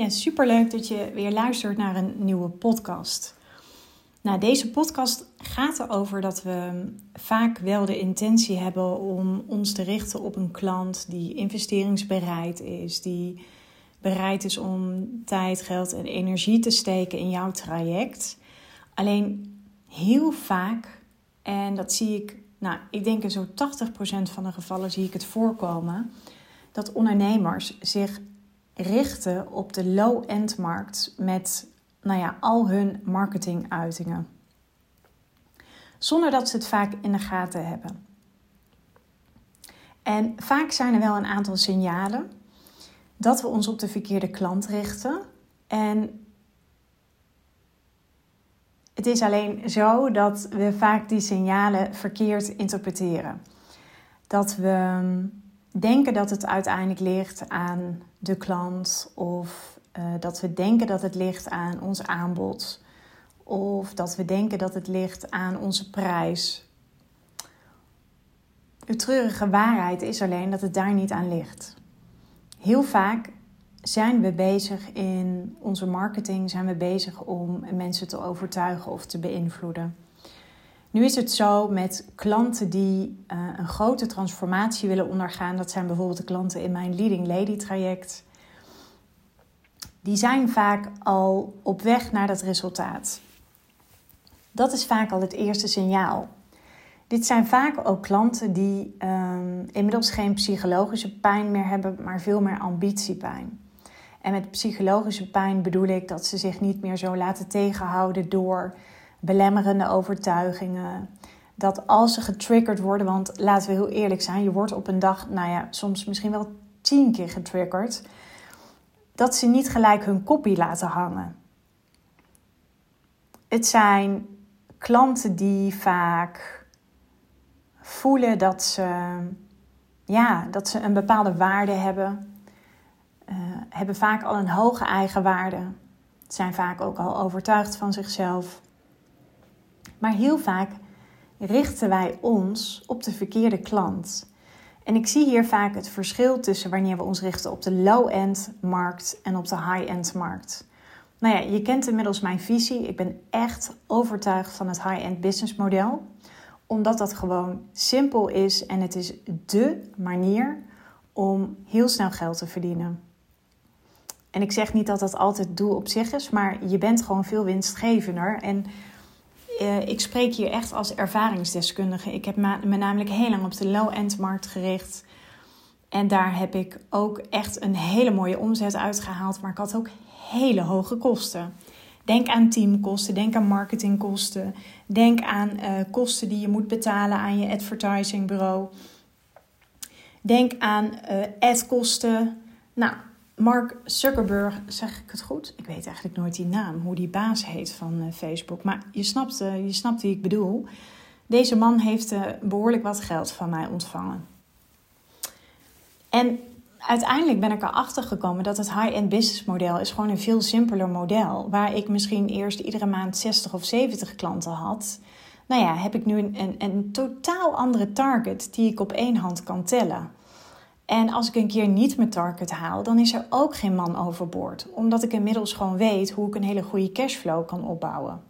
Ja, superleuk dat je weer luistert naar een nieuwe podcast. Nou, deze podcast gaat erover dat we vaak wel de intentie hebben om ons te richten op een klant die investeringsbereid is, die bereid is om tijd, geld en energie te steken in jouw traject. Alleen heel vaak, en dat zie ik, nou, ik denk in zo'n 80% van de gevallen zie ik het voorkomen, dat ondernemers zich richten op de low-end markt met nou ja, al hun marketinguitingen. Zonder dat ze het vaak in de gaten hebben. En vaak zijn er wel een aantal signalen dat we ons op de verkeerde klant richten. En het is alleen zo dat we vaak die signalen verkeerd interpreteren. Dat we denken dat het uiteindelijk ligt aan de klant of uh, dat we denken dat het ligt aan ons aanbod of dat we denken dat het ligt aan onze prijs. De treurige waarheid is alleen dat het daar niet aan ligt. Heel vaak zijn we bezig in onze marketing, zijn we bezig om mensen te overtuigen of te beïnvloeden. Nu is het zo met klanten die uh, een grote transformatie willen ondergaan. Dat zijn bijvoorbeeld de klanten in mijn Leading Lady traject. Die zijn vaak al op weg naar dat resultaat. Dat is vaak al het eerste signaal. Dit zijn vaak ook klanten die um, inmiddels geen psychologische pijn meer hebben, maar veel meer ambitiepijn. En met psychologische pijn bedoel ik dat ze zich niet meer zo laten tegenhouden door belemmerende overtuigingen. Dat als ze getriggerd worden, want laten we heel eerlijk zijn, je wordt op een dag, nou ja, soms misschien wel tien keer getriggerd, dat ze niet gelijk hun kopie laten hangen. Het zijn klanten die vaak voelen dat ze, ja, dat ze een bepaalde waarde hebben, uh, hebben vaak al een hoge eigenwaarde, zijn vaak ook al overtuigd van zichzelf. Maar heel vaak richten wij ons op de verkeerde klant. En ik zie hier vaak het verschil tussen wanneer we ons richten op de low-end markt en op de high-end markt. Nou ja, je kent inmiddels mijn visie. Ik ben echt overtuigd van het high-end business model. Omdat dat gewoon simpel is en het is dé manier om heel snel geld te verdienen. En ik zeg niet dat dat altijd doel op zich is, maar je bent gewoon veel winstgevender. En uh, ik spreek hier echt als ervaringsdeskundige. Ik heb me namelijk heel lang op de low-end markt gericht. En daar heb ik ook echt een hele mooie omzet uitgehaald. Maar ik had ook hele hoge kosten. Denk aan teamkosten, denk aan marketingkosten. Denk aan uh, kosten die je moet betalen aan je advertisingbureau. Denk aan uh, adkosten. Nou, Mark Zuckerberg, zeg ik het goed? Ik weet eigenlijk nooit die naam, hoe die baas heet van uh, Facebook. Maar je snapt, je snapt wie ik bedoel. Deze man heeft behoorlijk wat geld van mij ontvangen. En uiteindelijk ben ik erachter gekomen dat het high-end business model is gewoon een veel simpeler model. Waar ik misschien eerst iedere maand 60 of 70 klanten had. Nou ja, heb ik nu een, een totaal andere target die ik op één hand kan tellen. En als ik een keer niet mijn target haal, dan is er ook geen man overboord. Omdat ik inmiddels gewoon weet hoe ik een hele goede cashflow kan opbouwen.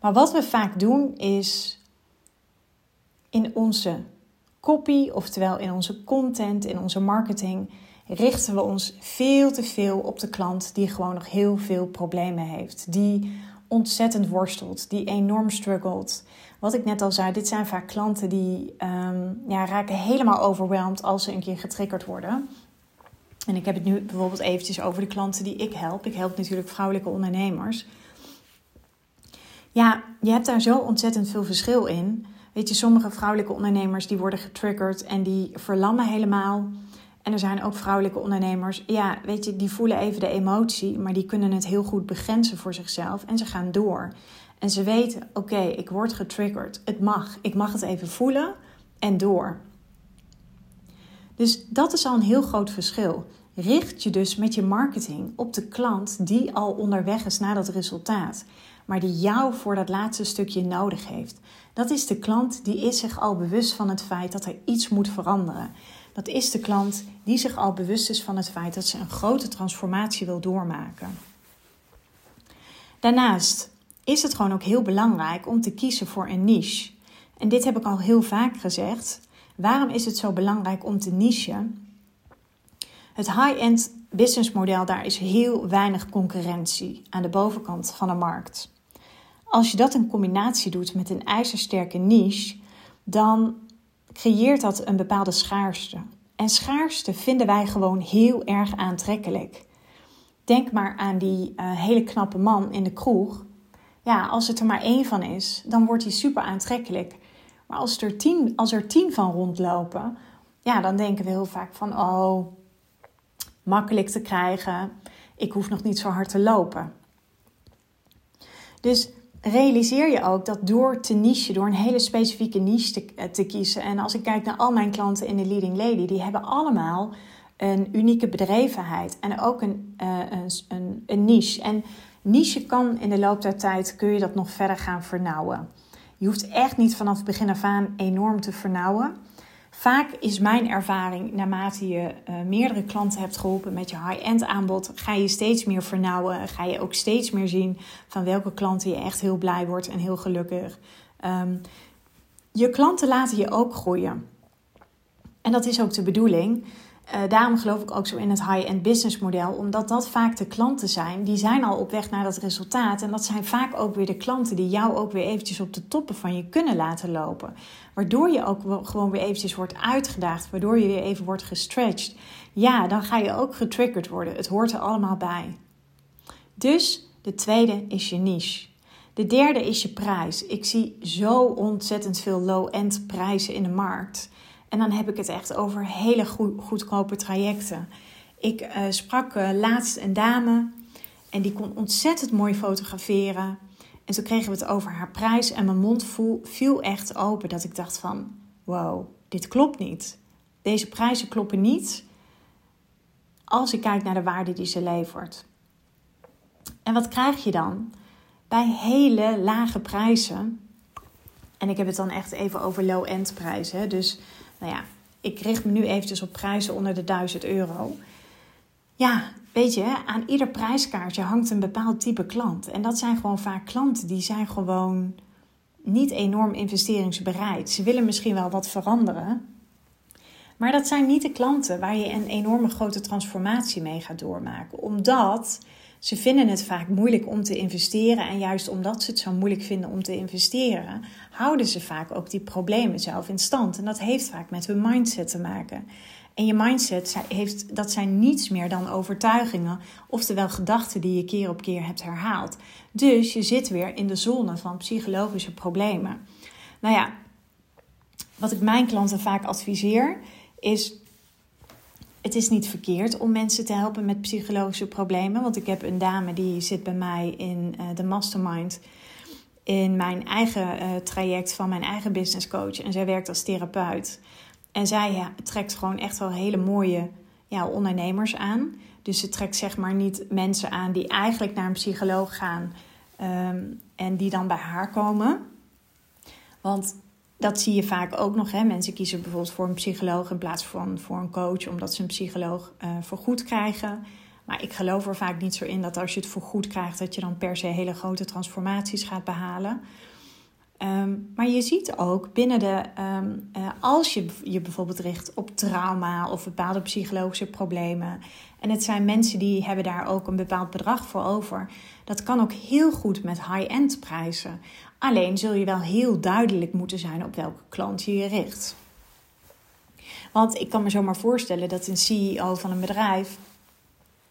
Maar wat we vaak doen is in onze copy, oftewel in onze content, in onze marketing, richten we ons veel te veel op de klant die gewoon nog heel veel problemen heeft. Die ontzettend worstelt, die enorm struggelt. Wat ik net al zei, dit zijn vaak klanten die um, ja, raken helemaal overweldigd als ze een keer getriggerd worden. En ik heb het nu bijvoorbeeld eventjes over de klanten die ik help. Ik help natuurlijk vrouwelijke ondernemers. Ja, je hebt daar zo ontzettend veel verschil in. Weet je, sommige vrouwelijke ondernemers die worden getriggerd en die verlammen helemaal. En er zijn ook vrouwelijke ondernemers, ja, weet je, die voelen even de emotie, maar die kunnen het heel goed begrenzen voor zichzelf en ze gaan door. En ze weten, oké, ik word getriggerd, het mag, ik mag het even voelen en door. Dus dat is al een heel groot verschil. Richt je dus met je marketing op de klant die al onderweg is naar dat resultaat, maar die jou voor dat laatste stukje nodig heeft. Dat is de klant die is zich al bewust van het feit dat er iets moet veranderen. Dat is de klant die zich al bewust is van het feit dat ze een grote transformatie wil doormaken. Daarnaast is het gewoon ook heel belangrijk om te kiezen voor een niche. En dit heb ik al heel vaak gezegd. Waarom is het zo belangrijk om te nichen? Het high-end businessmodel, daar is heel weinig concurrentie aan de bovenkant van de markt. Als je dat in combinatie doet met een ijzersterke niche, dan creëert dat een bepaalde schaarste. En schaarste vinden wij gewoon heel erg aantrekkelijk. Denk maar aan die uh, hele knappe man in de kroeg. Ja, als het er maar één van is, dan wordt hij super aantrekkelijk. Maar als er tien, als er tien van rondlopen, ja, dan denken we heel vaak van: oh, makkelijk te krijgen. Ik hoef nog niet zo hard te lopen. Dus realiseer je ook dat door te niche, door een hele specifieke niche te, eh, te, kiezen. En als ik kijk naar al mijn klanten in de Leading Lady, die hebben allemaal een unieke bedrevenheid en ook een, een, een, een, niche. En niche kan in de loop der tijd, kun je dat nog verder gaan vernauwen. Je hoeft echt niet vanaf het begin af aan enorm te vernauwen. Vaak is mijn ervaring, naarmate je uh, meerdere klanten hebt geholpen met je high-end aanbod, ga je steeds meer vernauwen. Ga je ook steeds meer zien van welke klanten je echt heel blij wordt en heel gelukkig. Um, je klanten laten je ook groeien. En dat is ook de bedoeling. Uh, daarom geloof ik ook zo in het high-end business model, omdat dat vaak de klanten zijn. Die zijn al op weg naar dat resultaat. En dat zijn vaak ook weer de klanten die jou ook weer eventjes op de toppen van je kunnen laten lopen. Waardoor je ook gewoon weer eventjes wordt uitgedaagd, waardoor je weer even wordt gestretched. Ja, dan ga je ook getriggerd worden. Het hoort er allemaal bij. Dus de tweede is je niche. De derde is je prijs. Ik zie zo ontzettend veel low-end prijzen in de markt. En dan heb ik het echt over hele goedkope trajecten. Ik uh, sprak uh, laatst een dame en die kon ontzettend mooi fotograferen. En toen kregen we het over haar prijs en mijn mond viel echt open. Dat ik dacht van, wow, dit klopt niet. Deze prijzen kloppen niet als ik kijk naar de waarde die ze levert. En wat krijg je dan? Bij hele lage prijzen, en ik heb het dan echt even over low-end prijzen, dus nou ja, ik richt me nu eventjes op prijzen onder de 1000 euro. Ja, weet je, aan ieder prijskaartje hangt een bepaald type klant. En dat zijn gewoon vaak klanten die zijn gewoon niet enorm investeringsbereid. Ze willen misschien wel wat veranderen. Maar dat zijn niet de klanten waar je een enorme grote transformatie mee gaat doormaken. Omdat ze vinden het vaak moeilijk om te investeren. En juist omdat ze het zo moeilijk vinden om te investeren, houden ze vaak ook die problemen zelf in stand. En dat heeft vaak met hun mindset te maken. En je mindset heeft, dat zijn niets meer dan overtuigingen, oftewel gedachten die je keer op keer hebt herhaald. Dus je zit weer in de zone van psychologische problemen. Nou ja, wat ik mijn klanten vaak adviseer is het is niet verkeerd om mensen te helpen met psychologische problemen. Want ik heb een dame die zit bij mij in uh, de mastermind. In mijn eigen uh, traject van mijn eigen business coach. En zij werkt als therapeut. En zij trekt gewoon echt wel hele mooie ja, ondernemers aan. Dus ze trekt zeg maar niet mensen aan die eigenlijk naar een psycholoog gaan. Um, en die dan bij haar komen. Want dat zie je vaak ook nog. Hè? Mensen kiezen bijvoorbeeld voor een psycholoog in plaats van voor een coach, omdat ze een psycholoog uh, vergoed krijgen. Maar ik geloof er vaak niet zo in dat als je het vergoed krijgt, dat je dan per se hele grote transformaties gaat behalen. Um, maar je ziet ook binnen de, um, uh, als je je bijvoorbeeld richt op trauma of bepaalde psychologische problemen. En het zijn mensen die hebben daar ook een bepaald bedrag voor over. Dat kan ook heel goed met high-end prijzen. Alleen zul je wel heel duidelijk moeten zijn op welke klant je je richt. Want ik kan me zomaar voorstellen dat een CEO van een bedrijf,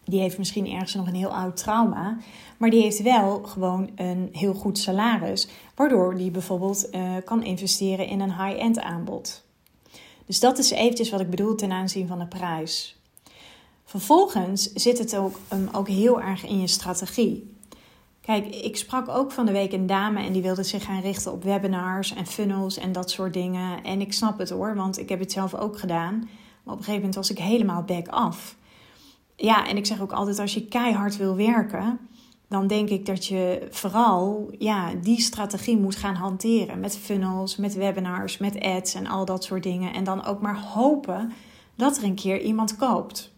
die heeft misschien ergens nog een heel oud trauma, maar die heeft wel gewoon een heel goed salaris, waardoor die bijvoorbeeld uh, kan investeren in een high-end aanbod. Dus dat is eventjes wat ik bedoel ten aanzien van de prijs. Vervolgens zit het ook, ook heel erg in je strategie. Kijk, ik sprak ook van de week een dame en die wilde zich gaan richten op webinars en funnels en dat soort dingen. En ik snap het hoor, want ik heb het zelf ook gedaan. Maar op een gegeven moment was ik helemaal back af. Ja, en ik zeg ook altijd: als je keihard wil werken, dan denk ik dat je vooral ja, die strategie moet gaan hanteren. Met funnels, met webinars, met ads en al dat soort dingen. En dan ook maar hopen dat er een keer iemand koopt.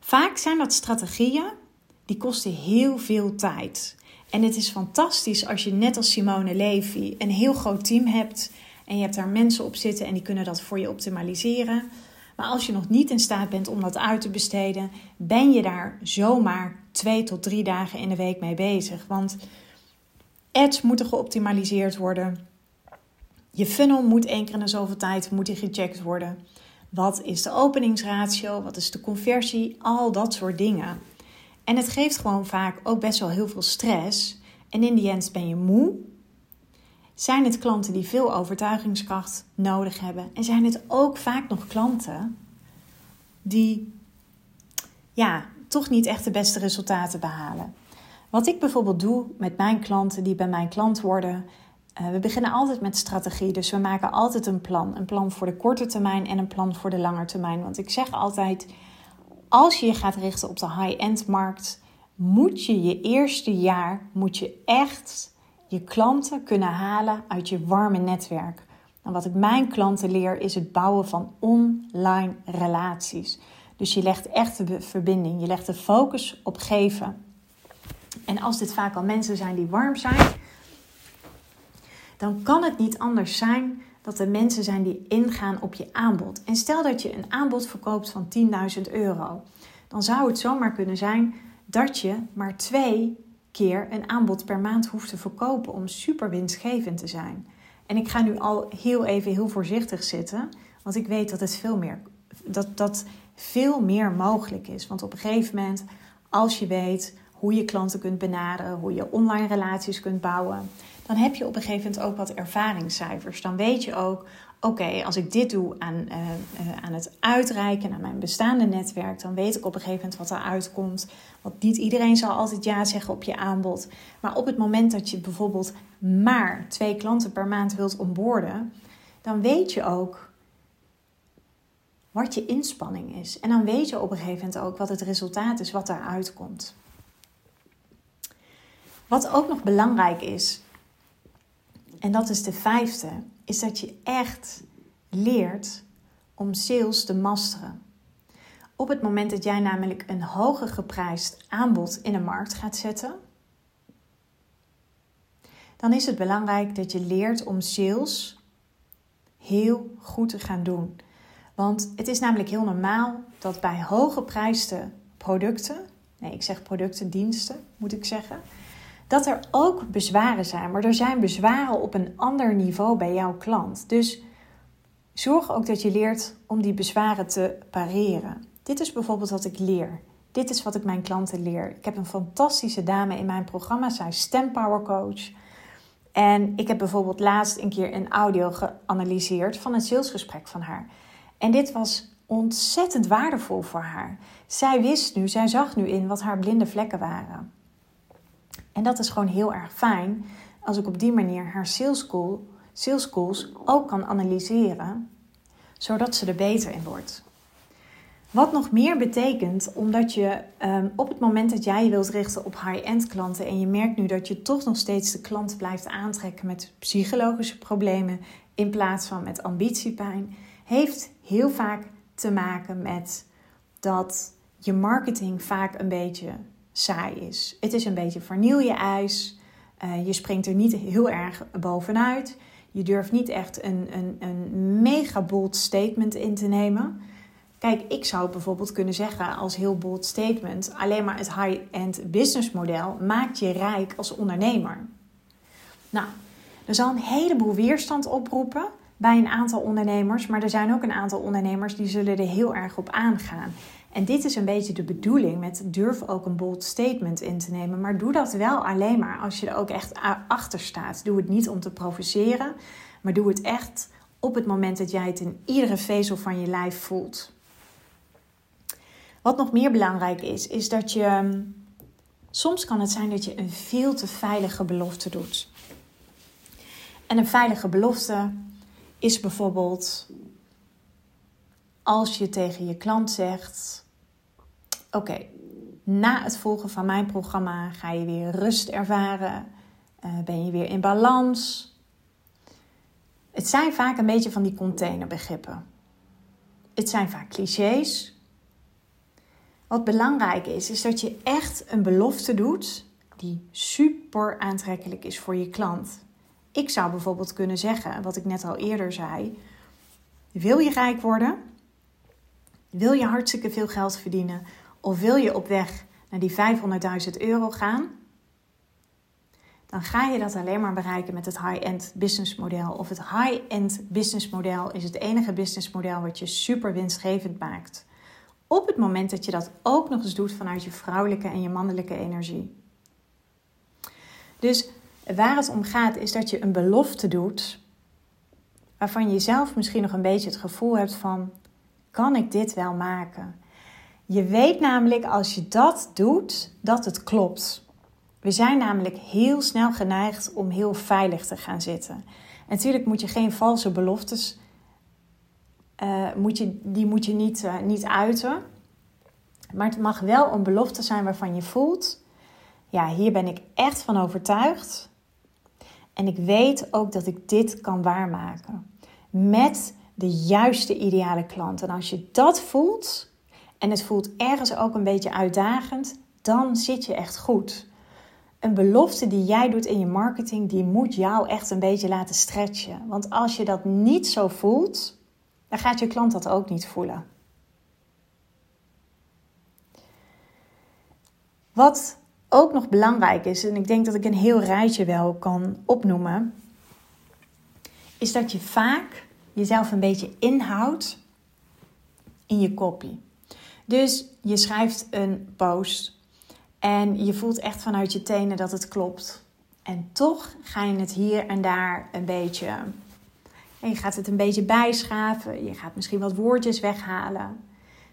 Vaak zijn dat strategieën die kosten heel veel tijd. En het is fantastisch als je net als Simone Levy een heel groot team hebt en je hebt daar mensen op zitten en die kunnen dat voor je optimaliseren. Maar als je nog niet in staat bent om dat uit te besteden, ben je daar zomaar twee tot drie dagen in de week mee bezig. Want ads moeten geoptimaliseerd worden. Je funnel moet één keer in de zoveel tijd moet gecheckt worden. Wat is de openingsratio? Wat is de conversie? Al dat soort dingen. En het geeft gewoon vaak ook best wel heel veel stress. En in die end ben je moe. Zijn het klanten die veel overtuigingskracht nodig hebben? En zijn het ook vaak nog klanten die ja, toch niet echt de beste resultaten behalen? Wat ik bijvoorbeeld doe met mijn klanten die bij mijn klant worden. Uh, we beginnen altijd met strategie. Dus we maken altijd een plan. Een plan voor de korte termijn en een plan voor de lange termijn. Want ik zeg altijd als je je gaat richten op de high-end markt, moet je je eerste jaar moet je echt je klanten kunnen halen uit je warme netwerk. En wat ik mijn klanten leer is het bouwen van online relaties. Dus je legt echt de verbinding, je legt de focus op geven. En als dit vaak al mensen zijn die warm zijn, dan kan het niet anders zijn dat er mensen zijn die ingaan op je aanbod. En stel dat je een aanbod verkoopt van 10.000 euro, dan zou het zomaar kunnen zijn dat je maar twee keer een aanbod per maand hoeft te verkopen om super winstgevend te zijn. En ik ga nu al heel even heel voorzichtig zitten, want ik weet dat het veel meer, dat, dat veel meer mogelijk is. Want op een gegeven moment, als je weet hoe je klanten kunt benaderen, hoe je online relaties kunt bouwen, dan heb je op een gegeven moment ook wat ervaringscijfers. Dan weet je ook, oké, als ik dit doe aan, uh, uh, aan het uitreiken aan mijn bestaande netwerk, dan weet ik op een gegeven moment wat eruit komt. Want niet iedereen zal altijd ja zeggen op je aanbod. Maar op het moment dat je bijvoorbeeld maar twee klanten per maand wilt onboorden, dan weet je ook wat je inspanning is. En dan weet je op een gegeven moment ook wat het resultaat is, wat eruit komt. Wat ook nog belangrijk is, en dat is de vijfde, is dat je echt leert om sales te masteren. Op het moment dat jij namelijk een hoger geprijsd aanbod in de markt gaat zetten, dan is het belangrijk dat je leert om sales heel goed te gaan doen. Want het is namelijk heel normaal dat bij hoge prijsde producten, nee, ik zeg producten, diensten moet ik zeggen, dat er ook bezwaren zijn. Maar er zijn bezwaren op een ander niveau bij jouw klant. Dus zorg ook dat je leert om die bezwaren te pareren. Dit is bijvoorbeeld wat ik leer. Dit is wat ik mijn klanten leer. Ik heb een fantastische dame in mijn programma. Zij is Power Coach. En ik heb bijvoorbeeld laatst een keer een audio geanalyseerd van een salesgesprek van haar. En dit was ontzettend waardevol voor haar. Zij wist nu, zij zag nu in wat haar blinde vlekken waren. En dat is gewoon heel erg fijn als ik op die manier haar sales, call, sales calls ook kan analyseren, zodat ze er beter in wordt. Wat nog meer betekent, omdat je um, op het moment dat jij je wilt richten op high-end klanten en je merkt nu dat je toch nog steeds de klant blijft aantrekken met psychologische problemen in plaats van met ambitiepijn, heeft heel vaak te maken met dat je marketing vaak een beetje saai is. Het is een beetje verniel je ijs. Uh, je springt er niet heel erg bovenuit. Je durft niet echt een, een, een mega bold statement in te nemen. Kijk, ik zou bijvoorbeeld kunnen zeggen als heel bold statement: alleen maar het high-end business model maakt je rijk als ondernemer. Nou, er zal een heleboel weerstand oproepen bij een aantal ondernemers, maar er zijn ook een aantal ondernemers die zullen er heel erg op aangaan. En dit is een beetje de bedoeling met durf ook een bold statement in te nemen. Maar doe dat wel alleen maar als je er ook echt achter staat. Doe het niet om te provoceren, maar doe het echt op het moment dat jij het in iedere vezel van je lijf voelt. Wat nog meer belangrijk is, is dat je. Soms kan het zijn dat je een veel te veilige belofte doet. En een veilige belofte is bijvoorbeeld als je tegen je klant zegt: Oké, na het volgen van mijn programma ga je weer rust ervaren, uh, ben je weer in balans. Het zijn vaak een beetje van die containerbegrippen. het zijn vaak clichés. Wat belangrijk is, is dat je echt een belofte doet die super aantrekkelijk is voor je klant. Ik zou bijvoorbeeld kunnen zeggen, wat ik net al eerder zei: wil je rijk worden? Wil je hartstikke veel geld verdienen? Of wil je op weg naar die 500.000 euro gaan? Dan ga je dat alleen maar bereiken met het high-end business model. Of het high-end business model is het enige business model wat je super winstgevend maakt. Op het moment dat je dat ook nog eens doet vanuit je vrouwelijke en je mannelijke energie. Dus waar het om gaat is dat je een belofte doet waarvan je zelf misschien nog een beetje het gevoel hebt van kan ik dit wel maken? Je weet namelijk als je dat doet dat het klopt. We zijn namelijk heel snel geneigd om heel veilig te gaan zitten. En natuurlijk moet je geen valse beloftes, uh, moet je, die moet je niet, uh, niet uiten. Maar het mag wel een belofte zijn waarvan je voelt, ja, hier ben ik echt van overtuigd. En ik weet ook dat ik dit kan waarmaken. Met de juiste ideale klant. En als je dat voelt, en het voelt ergens ook een beetje uitdagend, dan zit je echt goed. Een belofte die jij doet in je marketing, die moet jou echt een beetje laten stretchen. Want als je dat niet zo voelt, dan gaat je klant dat ook niet voelen. Wat ook nog belangrijk is, en ik denk dat ik een heel rijtje wel kan opnoemen, is dat je vaak jezelf een beetje inhoudt in je copy. Dus je schrijft een post en je voelt echt vanuit je tenen dat het klopt. En toch ga je het hier en daar een beetje. En je gaat het een beetje bijschaven. Je gaat misschien wat woordjes weghalen.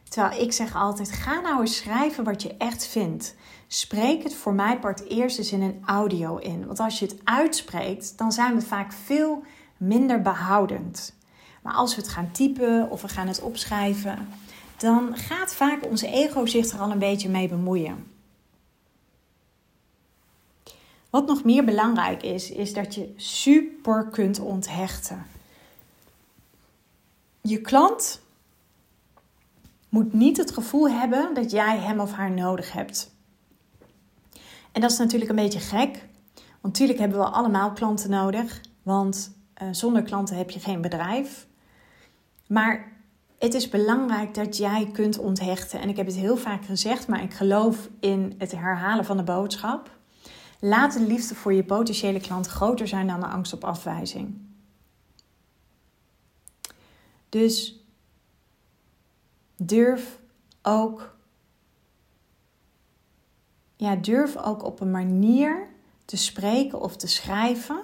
Terwijl ik zeg altijd: ga nou eens schrijven wat je echt vindt. Spreek het voor mij part eerst eens in een audio in. Want als je het uitspreekt, dan zijn we vaak veel minder behoudend. Maar als we het gaan typen of we gaan het opschrijven, dan gaat vaak onze ego zich er al een beetje mee bemoeien. Wat nog meer belangrijk is, is dat je super kunt onthechten. Je klant moet niet het gevoel hebben dat jij hem of haar nodig hebt. En dat is natuurlijk een beetje gek, want natuurlijk hebben we allemaal klanten nodig, want uh, zonder klanten heb je geen bedrijf. Maar het is belangrijk dat jij kunt onthechten. En ik heb het heel vaak gezegd, maar ik geloof in het herhalen van de boodschap. Laat de liefde voor je potentiële klant groter zijn dan de angst op afwijzing. Dus durf ook, ja, durf ook op een manier te spreken of te schrijven.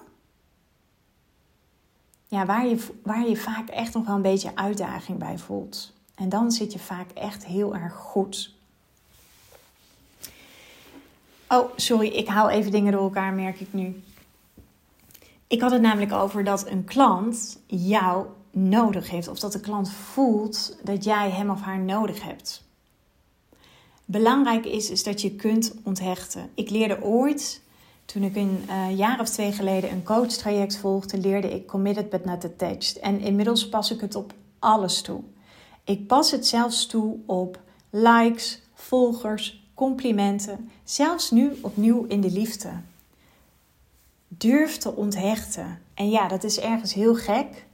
Ja, waar je, waar je vaak echt nog wel een beetje uitdaging bij voelt. En dan zit je vaak echt heel erg goed. Oh, sorry, ik haal even dingen door elkaar, merk ik nu. Ik had het namelijk over dat een klant jou nodig heeft. Of dat de klant voelt dat jij hem of haar nodig hebt. Belangrijk is, is dat je kunt onthechten. Ik leerde ooit, toen ik een uh, jaar of twee geleden een coachtraject volgde, leerde ik committed but not attached. En inmiddels pas ik het op alles toe. Ik pas het zelfs toe op likes, volgers, complimenten, zelfs nu opnieuw in de liefde. Durf te onthechten. En ja, dat is ergens heel gek.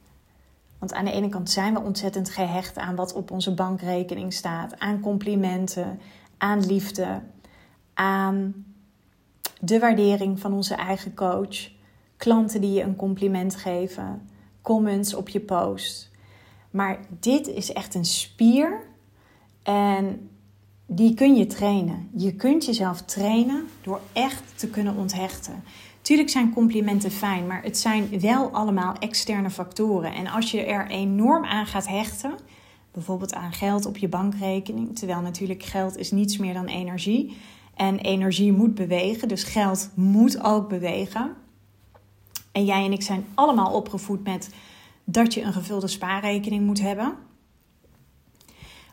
Want aan de ene kant zijn we ontzettend gehecht aan wat op onze bankrekening staat, aan complimenten, aan liefde, aan de waardering van onze eigen coach, klanten die je een compliment geven, comments op je post. Maar dit is echt een spier en die kun je trainen. Je kunt jezelf trainen door echt te kunnen onthechten. Tuurlijk zijn complimenten fijn, maar het zijn wel allemaal externe factoren. En als je er enorm aan gaat hechten, bijvoorbeeld aan geld op je bankrekening, terwijl natuurlijk geld is niets meer dan energie. En energie moet bewegen, dus geld moet ook bewegen. En jij en ik zijn allemaal opgevoed met dat je een gevulde spaarrekening moet hebben.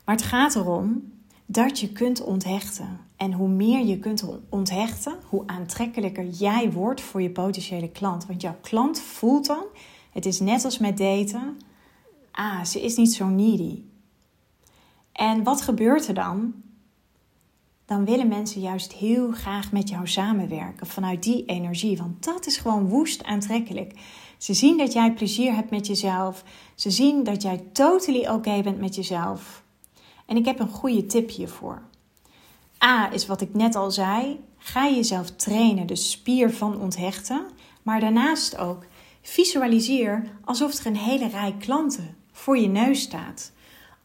Maar het gaat erom dat je kunt onthechten. En hoe meer je kunt onthechten, hoe aantrekkelijker jij wordt voor je potentiële klant. Want jouw klant voelt dan, het is net als met daten, ah, ze is niet zo needy. En wat gebeurt er dan? Dan willen mensen juist heel graag met jou samenwerken vanuit die energie. Want dat is gewoon woest aantrekkelijk. Ze zien dat jij plezier hebt met jezelf. Ze zien dat jij totally oké bent met jezelf. En ik heb een goede tip hiervoor. A is wat ik net al zei. Ga jezelf trainen, de spier van onthechten. Maar daarnaast ook visualiseer alsof er een hele rij klanten voor je neus staat.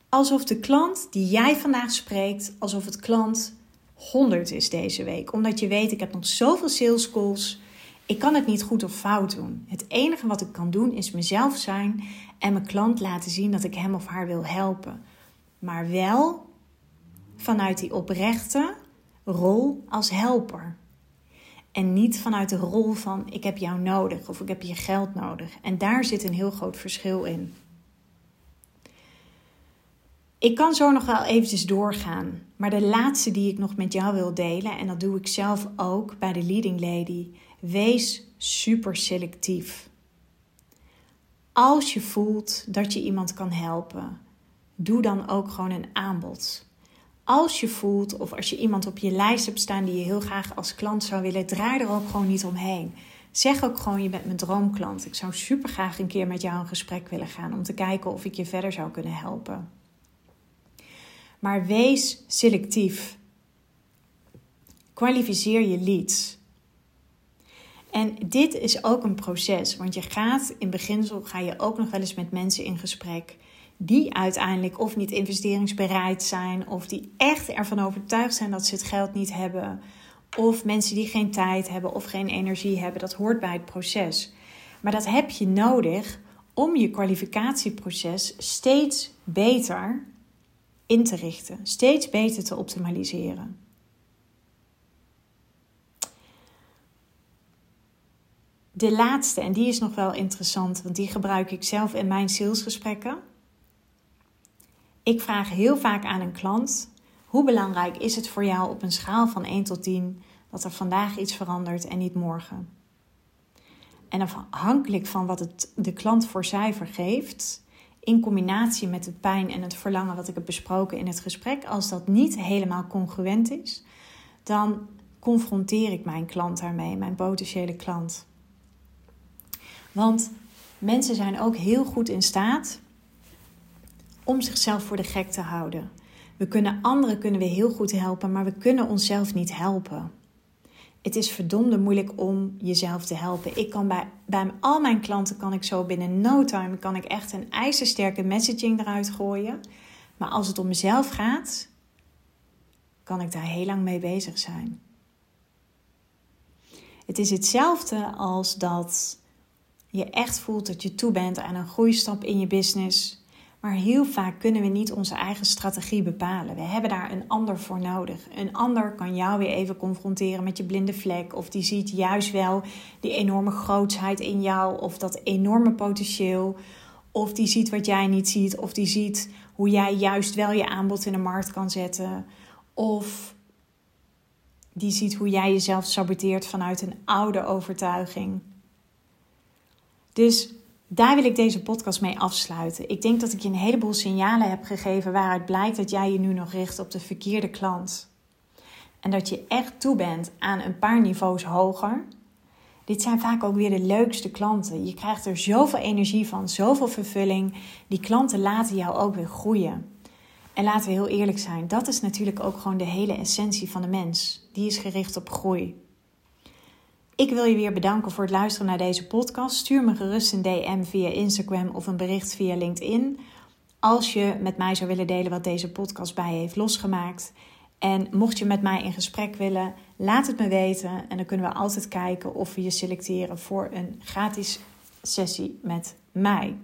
Alsof de klant die jij vandaag spreekt, alsof het klant 100 is deze week. Omdat je weet, ik heb nog zoveel sales calls. Ik kan het niet goed of fout doen. Het enige wat ik kan doen is mezelf zijn en mijn klant laten zien dat ik hem of haar wil helpen. Maar wel vanuit die oprechte rol als helper. En niet vanuit de rol van ik heb jou nodig of ik heb je geld nodig. En daar zit een heel groot verschil in. Ik kan zo nog wel eventjes doorgaan. Maar de laatste die ik nog met jou wil delen, en dat doe ik zelf ook bij de Leading Lady. Wees super selectief. Als je voelt dat je iemand kan helpen, doe dan ook gewoon een aanbod. Als je voelt of als je iemand op je lijst hebt staan die je heel graag als klant zou willen, draai er ook gewoon niet omheen. Zeg ook gewoon: je bent mijn droomklant. Ik zou super graag een keer met jou in gesprek willen gaan om te kijken of ik je verder zou kunnen helpen. Maar wees selectief. Kwalificeer je leads. En dit is ook een proces, want je gaat in beginsel ga je ook nog wel eens met mensen in gesprek die uiteindelijk of niet investeringsbereid zijn, of die echt ervan overtuigd zijn dat ze het geld niet hebben, of mensen die geen tijd hebben of geen energie hebben. Dat hoort bij het proces. Maar dat heb je nodig om je kwalificatieproces steeds beter in te richten, steeds beter te optimaliseren. De laatste, en die is nog wel interessant, want die gebruik ik zelf in mijn salesgesprekken. Ik vraag heel vaak aan een klant: hoe belangrijk is het voor jou op een schaal van 1 tot 10 dat er vandaag iets verandert en niet morgen? En afhankelijk van wat het de klant voor cijfer geeft, in combinatie met de pijn en het verlangen wat ik heb besproken in het gesprek, als dat niet helemaal congruent is, dan confronteer ik mijn klant daarmee, mijn potentiële klant. Want mensen zijn ook heel goed in staat om zichzelf voor de gek te houden. We kunnen anderen kunnen we heel goed helpen, maar we kunnen onszelf niet helpen. Het is verdomde moeilijk om jezelf te helpen. Ik kan bij, bij al mijn klanten kan ik zo binnen no time kan ik echt een ijzersterke messaging eruit gooien. Maar als het om mezelf gaat, kan ik daar heel lang mee bezig zijn. Het is hetzelfde als dat je echt voelt dat je toe bent aan een groeistap in je business. Maar heel vaak kunnen we niet onze eigen strategie bepalen. We hebben daar een ander voor nodig. Een ander kan jou weer even confronteren met je blinde vlek. Of die ziet juist wel die enorme grootsheid in jou. Of dat enorme potentieel. Of die ziet wat jij niet ziet. Of die ziet hoe jij juist wel je aanbod in de markt kan zetten. Of die ziet hoe jij jezelf saboteert vanuit een oude overtuiging. Dus daar wil ik deze podcast mee afsluiten. Ik denk dat ik je een heleboel signalen heb gegeven waaruit blijkt dat jij je nu nog richt op de verkeerde klant. En dat je echt toe bent aan een paar niveaus hoger. Dit zijn vaak ook weer de leukste klanten. Je krijgt er zoveel energie van, zoveel vervulling. Die klanten laten jou ook weer groeien. En laten we heel eerlijk zijn, dat is natuurlijk ook gewoon de hele essentie van de mens. Die is gericht op groei. Ik wil je weer bedanken voor het luisteren naar deze podcast. Stuur me gerust een DM via Instagram of een bericht via LinkedIn. Als je met mij zou willen delen wat deze podcast bij je heeft losgemaakt. En mocht je met mij in gesprek willen, laat het me weten. En dan kunnen we altijd kijken of we je selecteren voor een gratis sessie met mij.